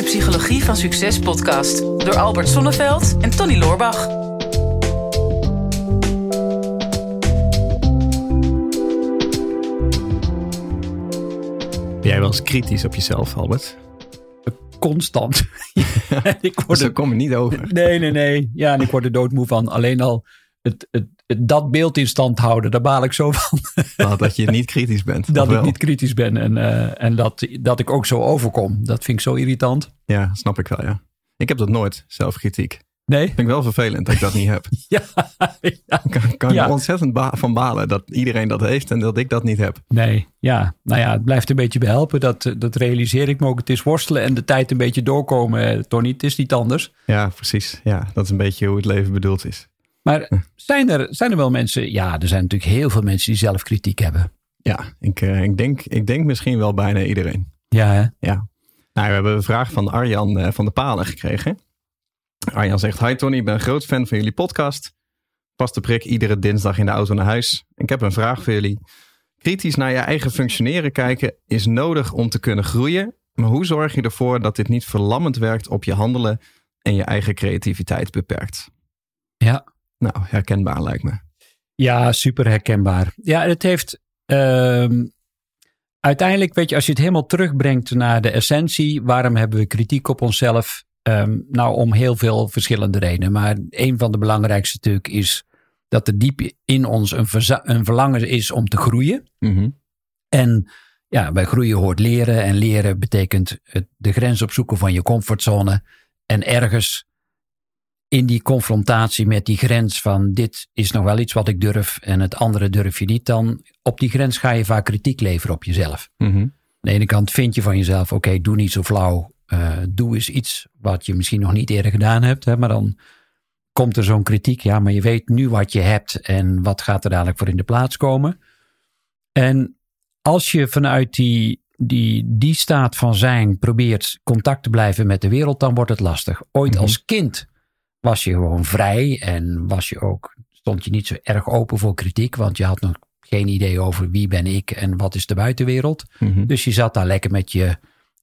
de Psychologie van Succes podcast door Albert Sonneveld en Tony Loorbach. Ben jij wel eens kritisch op jezelf, Albert? Constant. ik word er kom er niet over. Nee, nee, nee. Ja, en ik word er doodmoe van. Alleen al het, het, dat beeld in stand houden, daar baal ik zo van. Nou, dat je niet kritisch bent. Dat ik niet kritisch ben en, uh, en dat, dat ik ook zo overkom. Dat vind ik zo irritant. Ja, snap ik wel, ja. Ik heb dat nooit, zelfkritiek. Nee? Vind ik wel vervelend dat ik dat niet heb. ja, ja. Kan, kan ja. ontzettend van balen dat iedereen dat heeft en dat ik dat niet heb. Nee, ja. Nou ja, het blijft een beetje behelpen. Dat, dat realiseer ik me ook. Het is worstelen en de tijd een beetje doorkomen, Tony. Het is niet anders. Ja, precies. Ja, dat is een beetje hoe het leven bedoeld is. Maar zijn er, zijn er wel mensen, ja, er zijn natuurlijk heel veel mensen die zelf kritiek hebben. Ja, ik, uh, ik, denk, ik denk misschien wel bijna iedereen. Ja, hè? Ja. Nou, we hebben een vraag van Arjan uh, van de Palen gekregen. Arjan zegt, hi Tony, ik ben een groot fan van jullie podcast. Pas de prik iedere dinsdag in de auto naar huis. Ik heb een vraag voor jullie. Kritisch naar je eigen functioneren kijken is nodig om te kunnen groeien. Maar hoe zorg je ervoor dat dit niet verlammend werkt op je handelen en je eigen creativiteit beperkt? Ja, nou, herkenbaar lijkt me. Ja, super herkenbaar. Ja, het heeft. Uh, uiteindelijk, weet je, als je het helemaal terugbrengt naar de essentie, waarom hebben we kritiek op onszelf? Um, nou, om heel veel verschillende redenen. Maar een van de belangrijkste natuurlijk is dat er diep in ons een, een verlangen is om te groeien. Mm En ja, bij groeien hoort leren. En leren betekent de grens opzoeken van je comfortzone. En ergens in die confrontatie met die grens van dit is nog wel iets wat ik durf en het andere durf je niet, dan op die grens ga je vaak kritiek leveren op jezelf. Mm -hmm. Aan de ene kant vind je van jezelf, oké, doe niet zo flauw, uh, doe eens iets wat je misschien nog niet eerder gedaan hebt, hè, maar dan komt er zo'n kritiek, ja, maar je weet nu wat je hebt en wat gaat er dadelijk voor in de plaats komen. En als je vanuit die, die, die staat van zijn probeert contact te blijven met de wereld, dan wordt het lastig. Ooit mm -hmm. als kind was je gewoon vrij en was je ook, stond je niet zo erg open voor kritiek, want je had nog geen idee over wie ben ik en wat is de buitenwereld. Mm -hmm. Dus je zat daar lekker met je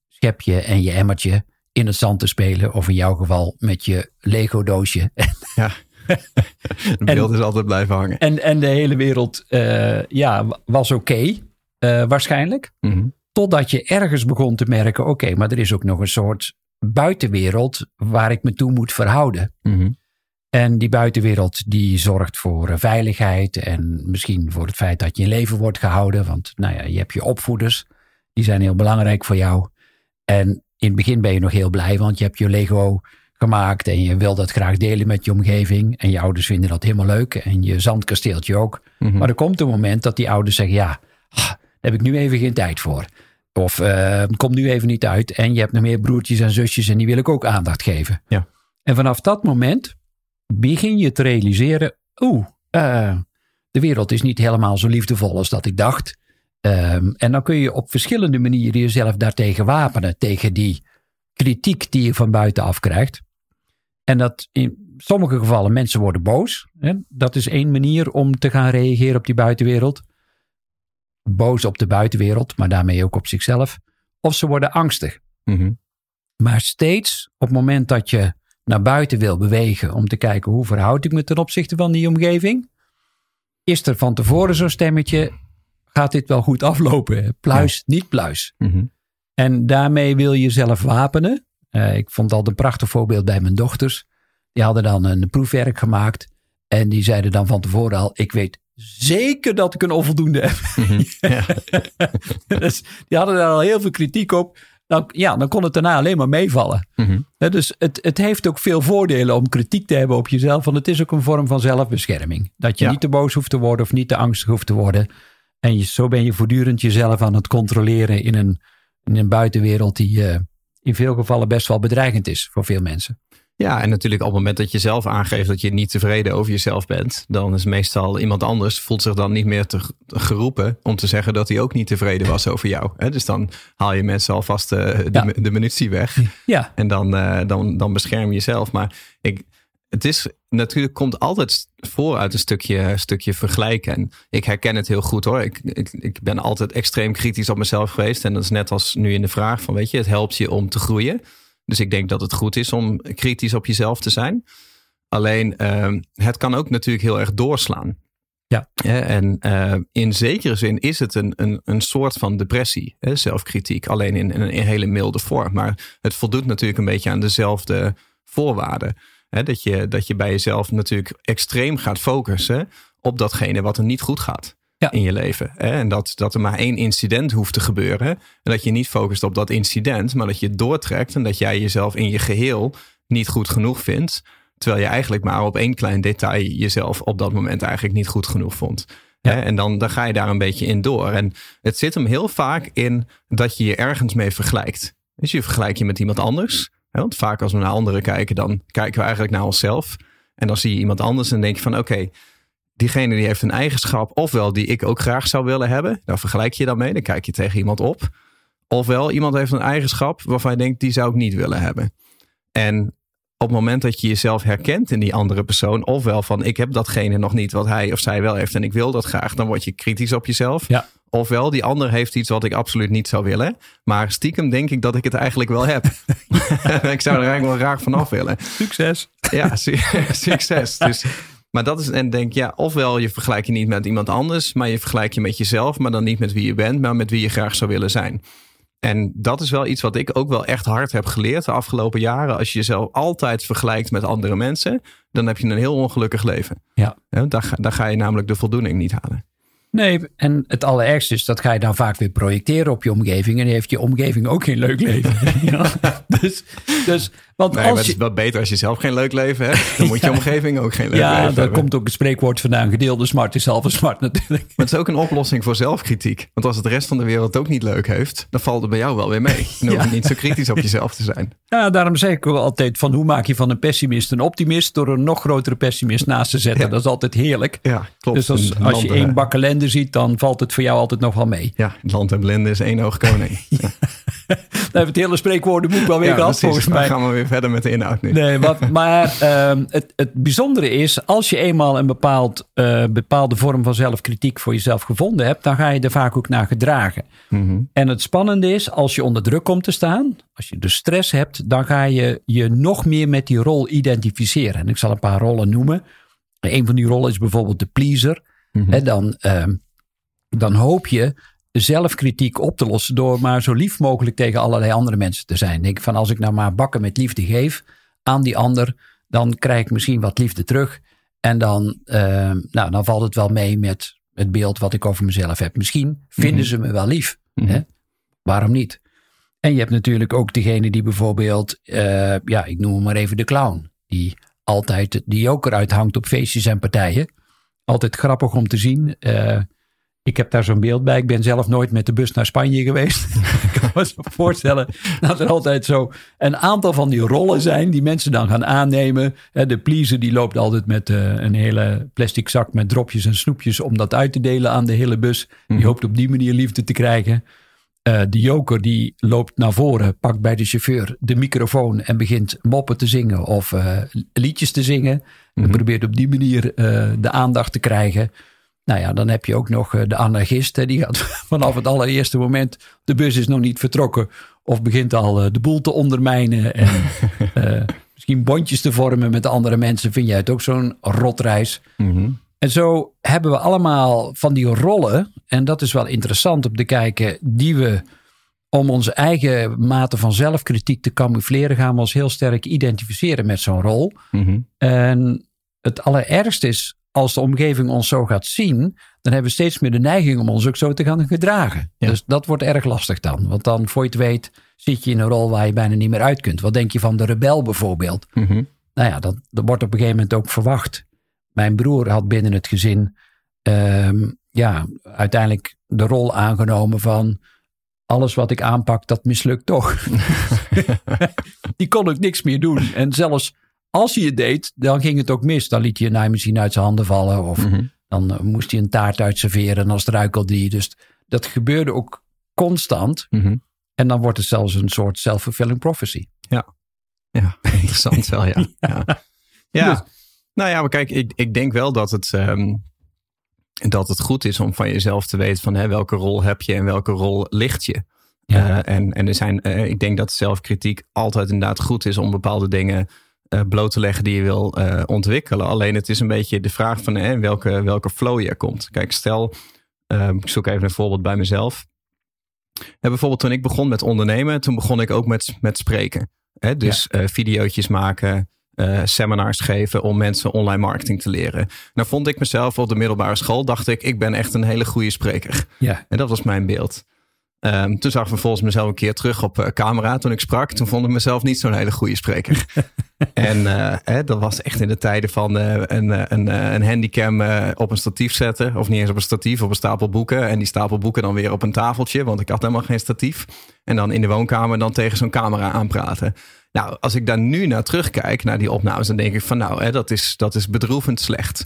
schepje en je emmertje in het zand te spelen, of in jouw geval met je Lego doosje. Ja. Het beeld is altijd blijven hangen. En, en de hele wereld uh, ja, was oké, okay, uh, waarschijnlijk. Mm -hmm. Totdat je ergens begon te merken, oké, okay, maar er is ook nog een soort buitenwereld waar ik me toe moet verhouden. Mm -hmm. En die buitenwereld die zorgt voor veiligheid en misschien voor het feit dat je in leven wordt gehouden. Want nou ja, je hebt je opvoeders, die zijn heel belangrijk voor jou. En in het begin ben je nog heel blij, want je hebt je Lego gemaakt en je wil dat graag delen met je omgeving. En je ouders vinden dat helemaal leuk en je zandkasteeltje ook. Mm -hmm. Maar er komt een moment dat die ouders zeggen, ja, daar heb ik nu even geen tijd voor. Of uh, kom nu even niet uit. En je hebt nog meer broertjes en zusjes en die wil ik ook aandacht geven. Ja. En vanaf dat moment begin je te realiseren. Oeh, uh, de wereld is niet helemaal zo liefdevol als dat ik dacht. Um, en dan kun je op verschillende manieren jezelf daartegen wapenen. Tegen die kritiek die je van buitenaf krijgt. En dat in sommige gevallen mensen worden boos. Hè? Dat is één manier om te gaan reageren op die buitenwereld boos op de buitenwereld, maar daarmee ook op zichzelf. Of ze worden angstig. Mm -hmm. Maar steeds op het moment dat je naar buiten wil bewegen om te kijken hoe verhoud ik me ten opzichte van die omgeving, is er van tevoren zo'n stemmetje, gaat dit wel goed aflopen? Pluis, ja. niet pluis. Mm -hmm. En daarmee wil je jezelf wapenen. Uh, ik vond dat een prachtig voorbeeld bij mijn dochters. Die hadden dan een proefwerk gemaakt en die zeiden dan van tevoren al, ik weet zeker dat ik een onvoldoende heb. Mm -hmm. ja. dus die hadden daar al heel veel kritiek op. Dan, ja, dan kon het daarna alleen maar meevallen. Mm -hmm. Dus het, het heeft ook veel voordelen om kritiek te hebben op jezelf. Want het is ook een vorm van zelfbescherming. Dat je ja. niet te boos hoeft te worden of niet te angstig hoeft te worden. En je, zo ben je voortdurend jezelf aan het controleren in een, in een buitenwereld die uh, in veel gevallen best wel bedreigend is voor veel mensen. Ja, en natuurlijk op het moment dat je zelf aangeeft dat je niet tevreden over jezelf bent, dan is meestal iemand anders voelt zich dan niet meer te, geroepen om te zeggen dat hij ook niet tevreden was over jou. Dus dan haal je mensen alvast uh, de, Ja. de munitie weg Ja, en dan, uh, dan, dan bescherm je jezelf. Maar ik, het is natuurlijk komt altijd voor uit een stukje, stukje vergelijken. En ik herken het heel goed hoor. Ik, ik, ik ben altijd extreem kritisch op mezelf geweest. En dat is net als nu in de vraag van weet je, het helpt je om te groeien. Dus ik denk dat het goed is om kritisch op jezelf te zijn. Alleen ehm, het kan ook natuurlijk heel erg doorslaan. Ja. en uh, in zekere zin is het een, een, een soort van depressie, hè, zelfkritiek, alleen in, in, een hele milde vorm. Maar het voldoet natuurlijk een beetje aan dezelfde voorwaarden. Hè, dat, je, dat je bij jezelf natuurlijk extreem gaat focussen op datgene wat er niet goed gaat. Ja. in je leven. Hè? En dat, dat er maar één incident hoeft te gebeuren. En dat je niet focust op dat incident, maar dat je het doortrekt en dat jij jezelf in je geheel niet goed genoeg vindt. Terwijl je eigenlijk maar op één klein detail jezelf op dat moment eigenlijk niet goed genoeg vond. Ja. En dan, dan ga je daar een beetje in door. En het zit hem heel vaak in dat je je ergens mee vergelijkt. Dus je vergelijkt je met iemand anders. Want vaak als we naar anderen kijken, dan kijken we eigenlijk naar onszelf. En dan zie je iemand anders en denk je van oké, diegene die heeft een eigenschap, ofwel die ik ook graag zou willen hebben. Daar vergelijk je dan mee, dan kijk je tegen iemand op. Ofwel iemand heeft een eigenschap waarvan je denkt, die zou ik niet willen hebben. En op het moment dat je jezelf herkent in die andere persoon, ofwel van ik heb datgene nog niet wat hij of zij wel heeft en ik wil dat graag, dan word je kritisch op jezelf. Ja. Ofwel, die ander heeft iets wat ik absoluut niet zou willen. Maar stiekem denk ik dat ik het eigenlijk wel heb. ik zou er eigenlijk wel graag vanaf willen. Succes. Ja, su- succes. Dus, maar dat is, en denk ja, ofwel je vergelijk je niet met iemand anders, maar je vergelijk je met jezelf, maar dan niet met wie je bent, maar met wie je graag zou willen zijn. En dat is wel iets wat ik ook wel echt hard heb geleerd de afgelopen jaren. Als je jezelf altijd vergelijkt met andere mensen, dan heb je een heel ongelukkig leven. Ja. Ja, daar, daar ga je namelijk de voldoening niet halen. Nee, en het allerergste is dat ga je dan vaak weer projecteren op je omgeving. En heeft je omgeving ook geen leuk leven. Ja. Dus, dus, want Nee, als het is wel beter als je zelf geen leuk leven hebt. Dan moet je omgeving ook geen leuk ja, leven daar hebben. komt ook een spreekwoord vandaan. Gedeelde smart is halve smart natuurlijk. Maar het is ook een oplossing voor zelfkritiek. Want als het de rest van de wereld ook niet leuk heeft, dan valt het bij jou wel weer mee. Dan hoef je Ja. niet zo kritisch op jezelf te zijn. Ja, daarom zeg ik ook altijd van hoe maak je van een pessimist een optimist door een nog grotere pessimist naast te zetten. Ja. Dat is altijd heerlijk. Ja, klopt. Dus als, je één eh, bak ellende ziet, dan valt het voor jou altijd nog wel mee. Ja, land en blinde is één oog koning. Ja, Dan hebben we het hele spreekwoordenboek wel weer ja, gehad volgens Dan mij. gaan we weer verder met de inhoud nu. Nee, wat, maar ehm, het, het bijzondere is, als je eenmaal een bepaald, eh, bepaalde vorm van zelfkritiek voor jezelf gevonden hebt, dan ga je er vaak ook naar gedragen. Mhm. En het spannende is, als je onder druk komt te staan, als je dus stress hebt, dan ga je je nog meer met die rol identificeren. En ik zal een paar rollen noemen. Een van die rollen is bijvoorbeeld de pleaser. Mhm. Hè, dan, ehm, dan hoop je zelfkritiek op te lossen door maar zo lief mogelijk tegen allerlei andere mensen te zijn. Denk van als ik nou maar bakken met liefde geef aan die ander, dan krijg ik misschien wat liefde terug. En dan, ehm, nou, dan valt het wel mee met het beeld wat ik over mezelf heb. Misschien vinden ze me wel lief. Mhm. Hè? Waarom niet? En je hebt natuurlijk ook degene die bijvoorbeeld, eh, ja, ik noem hem maar even de clown. Die altijd de joker uithangt op feestjes en partijen. Altijd grappig om te zien. Eh, ik heb daar zo'n beeld bij. Ik ben zelf nooit met de bus naar Spanje geweest. ik kan me zo voorstellen dat er altijd zo een aantal van die rollen zijn die mensen dan gaan aannemen. De pleaser die loopt altijd met eh, een hele plastic zak met dropjes en snoepjes om dat uit te delen aan de hele bus. Die hoopt op die manier liefde te krijgen. Eh, de joker die loopt naar voren, pakt bij de chauffeur de microfoon en begint moppen te zingen of eh, liedjes te zingen. En probeert op die manier eh, de aandacht te krijgen. Nou ja, dan heb je ook nog de anarchist. Hè, die gaat vanaf het allereerste moment, de bus is nog niet vertrokken. Of begint al de boel te ondermijnen. En misschien bondjes te vormen met andere mensen. Vind jij het ook zo'n rotreis? Mhm. En zo hebben we allemaal van die rollen. En dat is wel interessant om te kijken. Die we om onze eigen mate van zelfkritiek te camoufleren. gaan we ons heel sterk identificeren met zo'n rol. Mhm. En het allerergste is. als de omgeving ons zo gaat zien. dan hebben we steeds meer de neiging om ons ook zo te gaan gedragen. Ja. Dus dat wordt erg lastig dan. Want dan, voor je het weet. zit je in een rol waar je bijna niet meer uit kunt. Wat denk je van de rebel bijvoorbeeld? Mhm. nou ja, dat, dat wordt op een gegeven moment ook verwacht. Mijn broer had binnen het gezin ehm, ja, uiteindelijk de rol aangenomen van alles wat ik aanpak, dat mislukt toch. Die kon ook niks meer doen. En zelfs als hij het deed, dan ging het ook mis. Dan liet hij een naaimachine uit zijn handen vallen. Of Mhm. dan eh, moest hij een taart uitserveren en dan struikelde hij. Dus dat gebeurde ook constant. Mhm. En dan wordt het zelfs een soort self-fulfilling prophecy. Ja, interessant wel, ja. ja. ja. Dus- Nou ja, maar kijk, ik, ik denk wel dat het, ehm, dat het goed is om van jezelf te weten van hè, welke rol heb je en welke rol ligt je. Ja. Eh, en, en er zijn, eh, ik denk dat zelfkritiek altijd inderdaad goed is om bepaalde dingen eh, bloot te leggen die je wil ontwikkelen. Alleen het is een beetje de vraag van eh, welke, welke flow je komt. Kijk, stel, eh, ik zoek even een voorbeeld bij mezelf. Ja, bijvoorbeeld toen ik begon met ondernemen, toen begon ik ook met, met spreken. Hè? Dus eh videootjes maken, eh, seminars geven om mensen online marketing te leren. Nou vond ik mezelf op de middelbare school, dacht ik, ik ben echt een hele goede spreker. Ja. En dat was mijn beeld. Ehm, toen zag ik vervolgens mezelf een keer terug op eh, camera toen ik sprak. Toen vond ik mezelf niet zo'n hele goede spreker. en eh, hè, dat was echt in de tijden van een, een, een handicam op een statief zetten. Of niet eens op een statief, op een stapel boeken. En die stapel boeken dan weer op een tafeltje, want ik had helemaal geen statief. En dan in de woonkamer dan tegen zo'n camera aanpraten. Nou, als ik daar nu naar terugkijk, naar die opnames, dan denk ik van nou, hè, dat, is, dat is bedroevend slecht.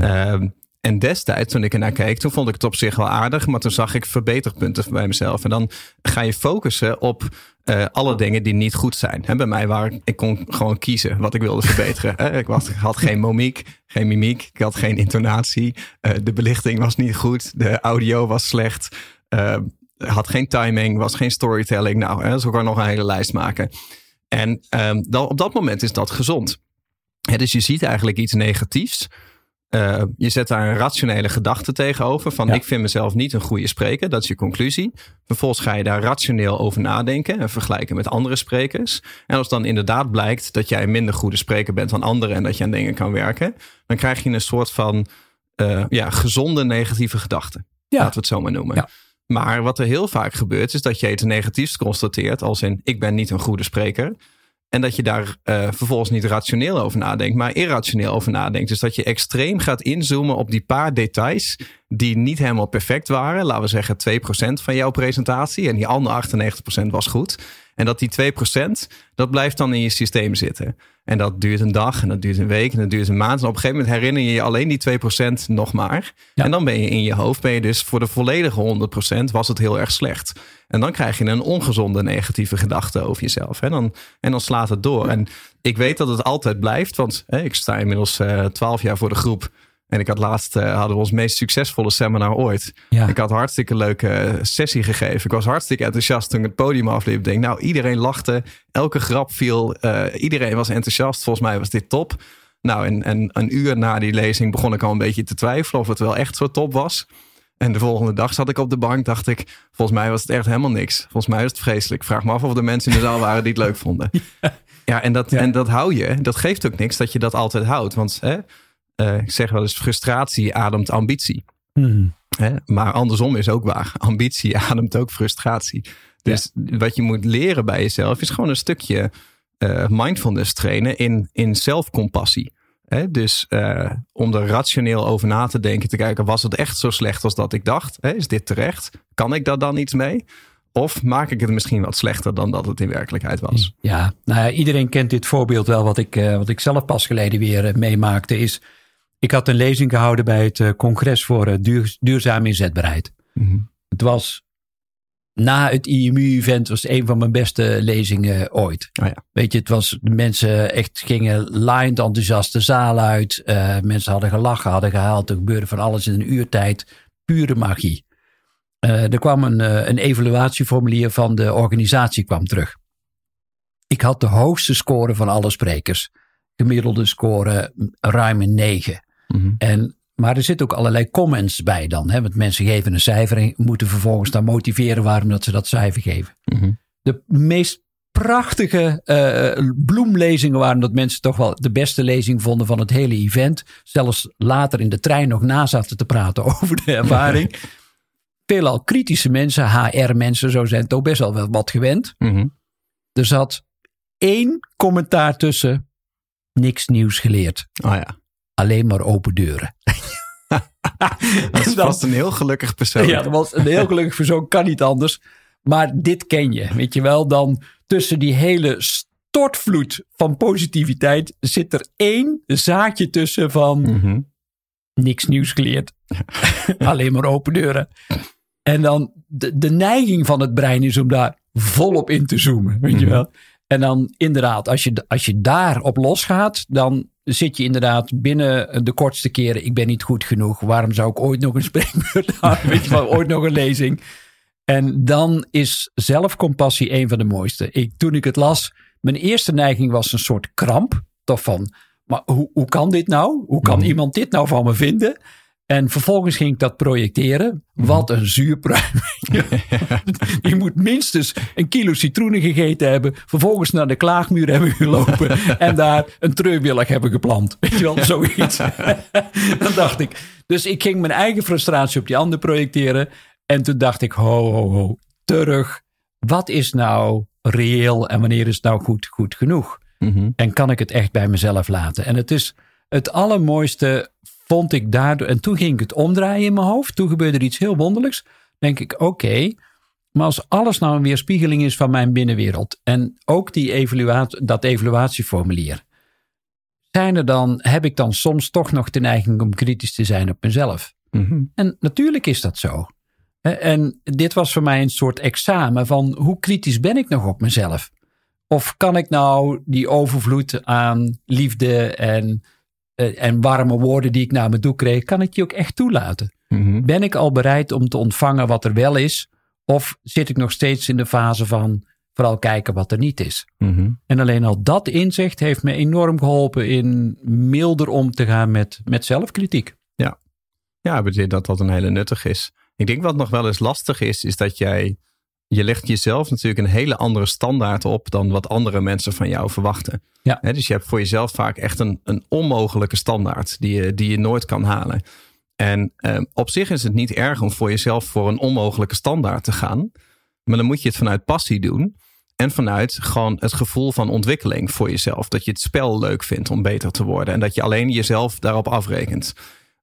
Ehm, en destijds, toen ik ernaar keek, toen vond ik het op zich wel aardig. Maar toen zag ik verbeterpunten bij mezelf. En dan ga je focussen op eh, alle dingen die niet goed zijn. Hè, bij mij waren, ik kon gewoon kiezen wat ik wilde verbeteren. Hè, ik was, had geen momiek, geen mimiek. Ik had geen intonatie. Eh, de belichting was niet goed. De audio was slecht. eh, had geen timing, was geen storytelling. Nou, hè, zo kan ik nog een hele lijst maken. En ehm, dan, op dat moment is dat gezond. Hè, dus je ziet eigenlijk iets negatiefs. Uh, je zet daar een rationele gedachte tegenover. Van Ja. ik vind mezelf niet een goede spreker. Dat is je conclusie. Vervolgens ga je daar rationeel over nadenken. En vergelijken met andere sprekers. En als dan inderdaad blijkt dat jij een minder goede spreker bent dan anderen. En dat je aan dingen kan werken. Dan krijg je een soort van uh, ja, gezonde negatieve gedachte. Ja. Laten we het zo maar noemen. Ja. Maar wat er heel vaak gebeurt, is dat je het negatiefst constateert. Als in ik ben niet een goede spreker. En dat je daar uh, vervolgens niet rationeel over nadenkt, maar irrationeel over nadenkt. Dus dat je extreem gaat inzoomen op die paar details die niet helemaal perfect waren. Laten we zeggen 2% van jouw presentatie. En die andere 98% was goed. En dat die 2%, dat blijft dan in je systeem zitten. En dat duurt een dag en dat duurt een week en dat duurt een maand. En op een gegeven moment herinner je je alleen die 2% nog maar. Ja. En dan ben je in je hoofd, ben je dus voor de volledige 100% was het heel erg slecht. En dan krijg je een ongezonde negatieve gedachte over jezelf. En dan, en dan slaat het door. En ik weet dat het altijd blijft, want hè, ik sta inmiddels uh, 12 jaar voor de groep. En ik had laatst uh, hadden we ons meest succesvolle seminar ooit. Ja. Ik had een hartstikke leuke uh, sessie gegeven. Ik was hartstikke enthousiast toen ik het podium afliep. Ik denk, nou, iedereen lachte. Elke grap viel. Uh, iedereen was enthousiast. Volgens mij was dit top. Nou, en, en een uur na die lezing begon ik al een beetje te twijfelen of het wel echt zo top was. En de volgende dag zat ik op de bank, dacht ik, volgens mij was het echt helemaal niks. Volgens mij was het vreselijk. Vraag me af of er mensen in de zaal waren die het leuk vonden. Ja, ja en, dat, ja. en dat hou je. Dat geeft ook niks dat je dat altijd houdt. Want hè, uh, ik zeg wel eens, frustratie ademt ambitie. Hmm. Hè? Maar andersom is ook waar. Ambitie ademt ook frustratie. Dus ja. wat je moet leren bij jezelf is gewoon een stukje uh, mindfulness trainen in, in zelfcompassie. He, dus uh, om er rationeel over na te denken, te kijken, was het echt zo slecht als dat ik dacht? He, is dit terecht? Kan ik daar dan iets mee? Of maak ik het misschien wat slechter dan dat het in werkelijkheid was? Ja, nou ja, iedereen kent dit voorbeeld wel. Wat ik, uh, wat ik zelf pas geleden weer meemaakte is... Ik had een lezing gehouden bij het uh, congres voor duur, duurzame inzetbaarheid. Mhm. Mm -hmm. Het was na het IMU-event was een van mijn beste lezingen ooit. Oh ja. Weet je, het was, de mensen echt gingen laaiend enthousiast de zaal uit. Uh, mensen hadden gelachen, hadden gehaald. Er gebeurde van alles in een uurtijd. Pure magie. Uh, er kwam een, uh, een evaluatieformulier van de organisatie kwam terug. Ik had de hoogste score van alle sprekers. Gemiddelde score ruim een 9. Mhm. En maar er zitten ook allerlei comments bij dan. Hè? Want mensen geven een cijfer en moeten vervolgens dan motiveren waarom dat ze dat cijfer geven. -hmm. De meest prachtige uh, bloemlezingen waren dat mensen toch wel de beste lezing vonden van het hele event. Zelfs later in de trein nog na zaten te praten over de ervaring. Veelal kritische mensen, HR-mensen, zo zijn toch best wel wat gewend. Mm -hmm. Er zat één commentaar tussen. Niks nieuws geleerd. Oh ja alleen maar open deuren. dat is vast een heel gelukkig persoon. Ja, dat was een heel gelukkig persoon, kan niet anders. Maar dit ken je, weet je wel. Dan tussen die hele stortvloed van positiviteit zit er één zaadje tussen van mm -hmm. niks nieuws geleerd. alleen maar open deuren. En dan de, de neiging van het brein is om daar volop in te zoomen, weet mm -hmm. je wel. En dan inderdaad, als je, als je daarop losgaat, dan zit je inderdaad binnen de kortste keren. Ik ben niet goed genoeg. Waarom zou ik ooit nog een spreekbeurt houden? Weet je wel, ooit nog een lezing? En dan is zelfcompassie een van de mooiste. Ik, toen ik het las, mijn eerste neiging was een soort kramp. Toch van, maar hoe, hoe kan dit nou? Hoe kan Mhm. iemand dit nou van me vinden? En vervolgens ging ik dat projecteren. Wat een zuurpruim. Je moet minstens een kilo citroenen gegeten hebben. Vervolgens naar de klaagmuur hebben gelopen. En daar een treurwillig hebben geplant. Weet je wel, zoiets. Dan dacht ik. Dus ik ging mijn eigen frustratie op die ander projecteren. En toen dacht ik, ho, ho, ho. Terug. Wat is nou reëel en wanneer is het nou goed, goed genoeg? Mhm. En kan ik het echt bij mezelf laten? En het is het allermooiste, vond ik daardoor. En toen ging ik het omdraaien in mijn hoofd. Toen gebeurde er iets heel wonderlijks. Denk ik, oké. maar als alles nou een weerspiegeling is van mijn binnenwereld. En ook die evaluatie, dat evaluatieformulier. Zijn er dan, heb ik dan soms toch nog de neiging om kritisch te zijn op mezelf? Mhm. En natuurlijk is dat zo. En dit was voor mij een soort examen van hoe kritisch ben ik nog op mezelf? Of kan ik nou die overvloed aan liefde en, eh, en warme woorden die ik naar me toe kreeg, kan ik die ook echt toelaten? Mhm. Ben ik al bereid om te ontvangen wat er wel is? Of zit ik nog steeds in de fase van vooral kijken wat er niet is? Mhm. En alleen al dat inzicht heeft me enorm geholpen in milder om te gaan met, met zelfkritiek. Ja, ik bedoel dat dat een hele nuttig is. Ik denk wat nog wel eens lastig is, is dat jij, je legt jezelf natuurlijk een hele andere standaard op dan wat andere mensen van jou verwachten. Ja. Dus je hebt voor jezelf vaak echt een, een onmogelijke standaard die je, die je nooit kan halen. En eh, op zich is het niet erg om voor jezelf voor een onmogelijke standaard te gaan. Maar dan moet je het vanuit passie doen. En vanuit gewoon het gevoel van ontwikkeling voor jezelf. Dat je het spel leuk vindt om beter te worden. En dat je alleen jezelf daarop afrekent.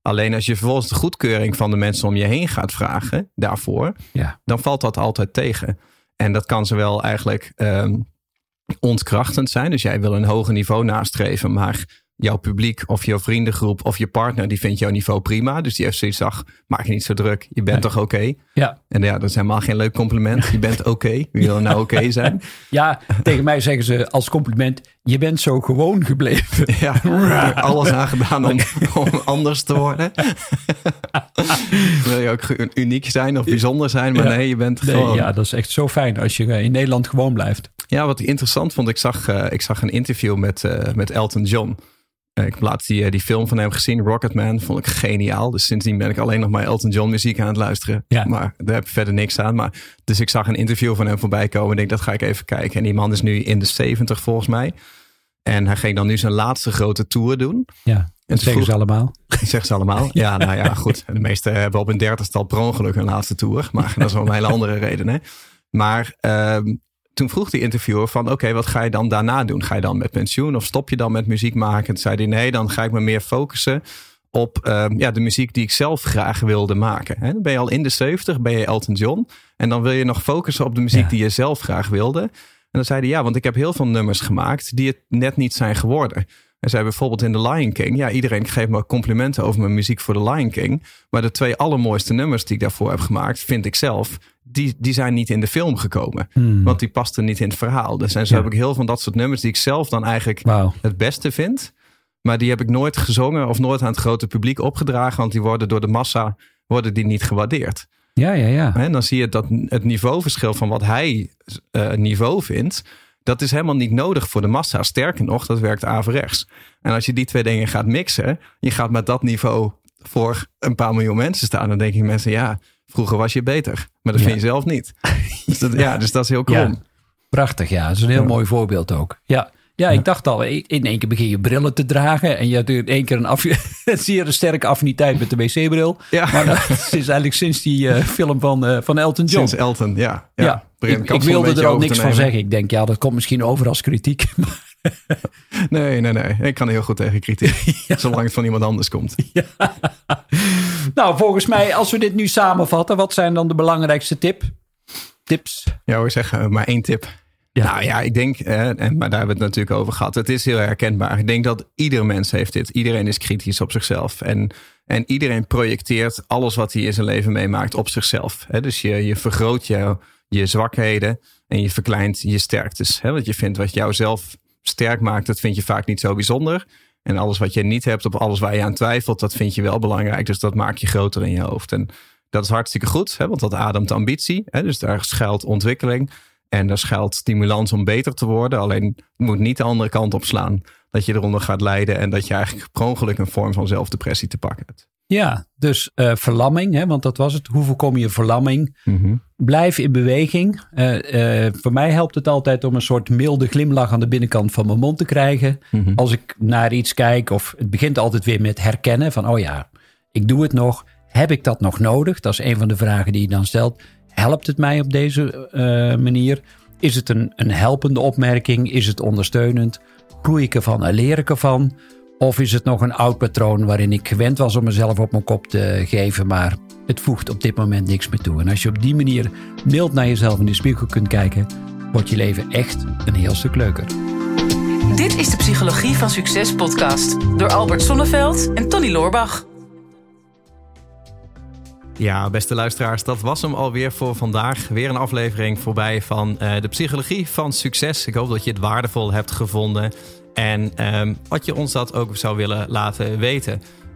Alleen als je vervolgens de goedkeuring van de mensen om je heen gaat vragen daarvoor, Ja. dan valt dat altijd tegen. En dat kan zowel eigenlijk ehm, ontkrachtend zijn. Dus jij wil een hoger niveau nastreven, maar jouw publiek of jouw vriendengroep of je partner, die vindt jouw niveau prima. Dus die heeft zoiets, ach, maak je niet zo druk. Je bent Nee. toch oké? Ja, En ja, dat is helemaal geen leuk compliment. Je bent oké. Wie wil nou oké zijn? Ja, tegen mij zeggen ze als compliment: je bent zo gewoon gebleven. Ja, alles aan gedaan om, om anders te worden. wil je ook uniek zijn of bijzonder zijn, maar Ja. nee, je bent Nee, gewoon... ja, dat is echt zo fijn als je eh, in Nederland gewoon blijft. Ja, wat ik interessant vond, ik zag, eh, ik zag een interview met, eh, met Elton John. Eh, ik heb laatst die, eh, die film van hem gezien, Rocketman, vond ik geniaal. Dus sindsdien ben ik alleen nog maar Elton John muziek aan het luisteren. Ja. Maar daar heb ik verder niks aan. Maar, dus ik zag een interview van hem voorbij komen en denk, dat ga ik even kijken. En die man is nu in de 70 volgens mij. En hij ging dan nu zijn laatste grote tour doen. Ja, En dat ze zeggen vroeg- ze allemaal. Dat zeggen ze allemaal. Ja, nou ja, goed. De meesten hebben op een dertigtal per ongeluk hun laatste tour. Maar dat is wel een hele andere reden. Hè? Maar ehm, toen vroeg die interviewer van... oké, wat ga je dan daarna doen? Ga je dan met pensioen of stop je dan met muziek maken? Toen zei hij, nee, dan ga ik me meer focussen op ehm, ja, de muziek die ik zelf graag wilde maken. Dan ben je al in de 70, ben je Elton John. En dan wil je nog focussen op de muziek Ja. die je zelf graag wilde. En dan zei hij, ja, want ik heb heel veel nummers gemaakt... die het net niet zijn geworden. Hij zei bijvoorbeeld in The Lion King... ja, iedereen geeft me complimenten over mijn muziek voor The Lion King... maar de twee allermooiste nummers die ik daarvoor heb gemaakt... vind ik zelf, die, die zijn niet in de film gekomen. Hmm. Want die pasten niet in het verhaal. Dus en zo Ja. heb ik heel veel van dat soort nummers... die ik zelf dan eigenlijk het beste vind... maar die heb ik nooit gezongen... of nooit aan het grote publiek opgedragen... want die worden door de massa worden die niet gewaardeerd. Ja, ja, ja. En dan zie je dat het niveauverschil van wat hij eh, niveau vindt, dat is helemaal niet nodig voor de massa. Sterker nog, dat werkt averechts. En als je die twee dingen gaat mixen, je gaat met dat niveau voor een paar miljoen mensen staan, dan denken mensen, ja, vroeger was je beter. Maar dat Ja. vind je zelf niet. dus, dat, ja, dus dat is heel krom. Ja. Prachtig, ja. Dat is een heel Ja. mooi voorbeeld ook. Ja. Ja, ik dacht al, in één keer begin je brillen te dragen. En je hebt in één keer een, af, zeer sterke affiniteit met de wc-bril. Ja. Maar dat is eigenlijk sinds die eh, film van, eh, van Elton John. Sinds Elton, ja. ja. ja, ik, wilde er al niks van zeggen. Ik denk, ja, dat komt misschien over als kritiek. Nee, nee, nee. Ik kan heel goed tegen kritiek. Zolang het van iemand anders komt. Nou, volgens mij, als we dit nu samenvatten, wat zijn dan de belangrijkste tip, tips? Ja, hoor zeggen, maar één tip. Ja. Nou ja, ik denk, eh, en, maar daar hebben we het natuurlijk over gehad. Het is heel herkenbaar. Ik denk dat ieder mens heeft dit. Iedereen is kritisch op zichzelf. En, en iedereen projecteert alles wat hij in zijn leven meemaakt op zichzelf. Dus je, je vergroot je, je zwakheden en je verkleint je sterktes. Hè? Want je vindt wat jou zelf sterk maakt, dat vind je vaak niet zo bijzonder. En alles wat je niet hebt, op alles waar je aan twijfelt, dat vind je wel belangrijk. Dus dat maak je groter in je hoofd. En Dat is hartstikke goed, hè, want dat ademt ambitie. Hè, dus daar schuilt ontwikkeling en daar schuilt stimulans om beter te worden. Alleen moet niet de andere kant op slaan. Dat je eronder gaat lijden en dat je eigenlijk per ongeluk een vorm van zelfdepressie te pakken hebt. Ja, dus uh, verlamming, hè, want dat was het. Hoe voorkom je verlamming? Blijf in beweging. Uh, uh, voor mij helpt het altijd om een soort milde glimlach aan de binnenkant van mijn mond te krijgen. Als ik naar iets kijk, of het begint altijd weer met herkennen van, oh ja, ik doe het nog. Heb ik dat nog nodig? Dat is een van de vragen die je dan stelt. Helpt het mij op deze manier? Is het een, een helpende opmerking? Is het ondersteunend? Groei ik ervan en leer ik ervan? Of is het nog een oud patroon waarin ik gewend was om mezelf op mijn kop te geven, maar het voegt op dit moment niks meer toe. En als je op die manier mild naar jezelf in de spiegel kunt kijken, wordt je leven echt een heel stuk leuker. Dit is de Psychologie van Succes podcast door Albert Sonneveld en Tony Loorbach. Ja, beste luisteraars, dat was hem alweer voor vandaag. Weer een aflevering voorbij van uh, de Psychologie van Succes. Ik hoop dat je het waardevol hebt gevonden. En um, wat je ons dat ook zou willen laten weten.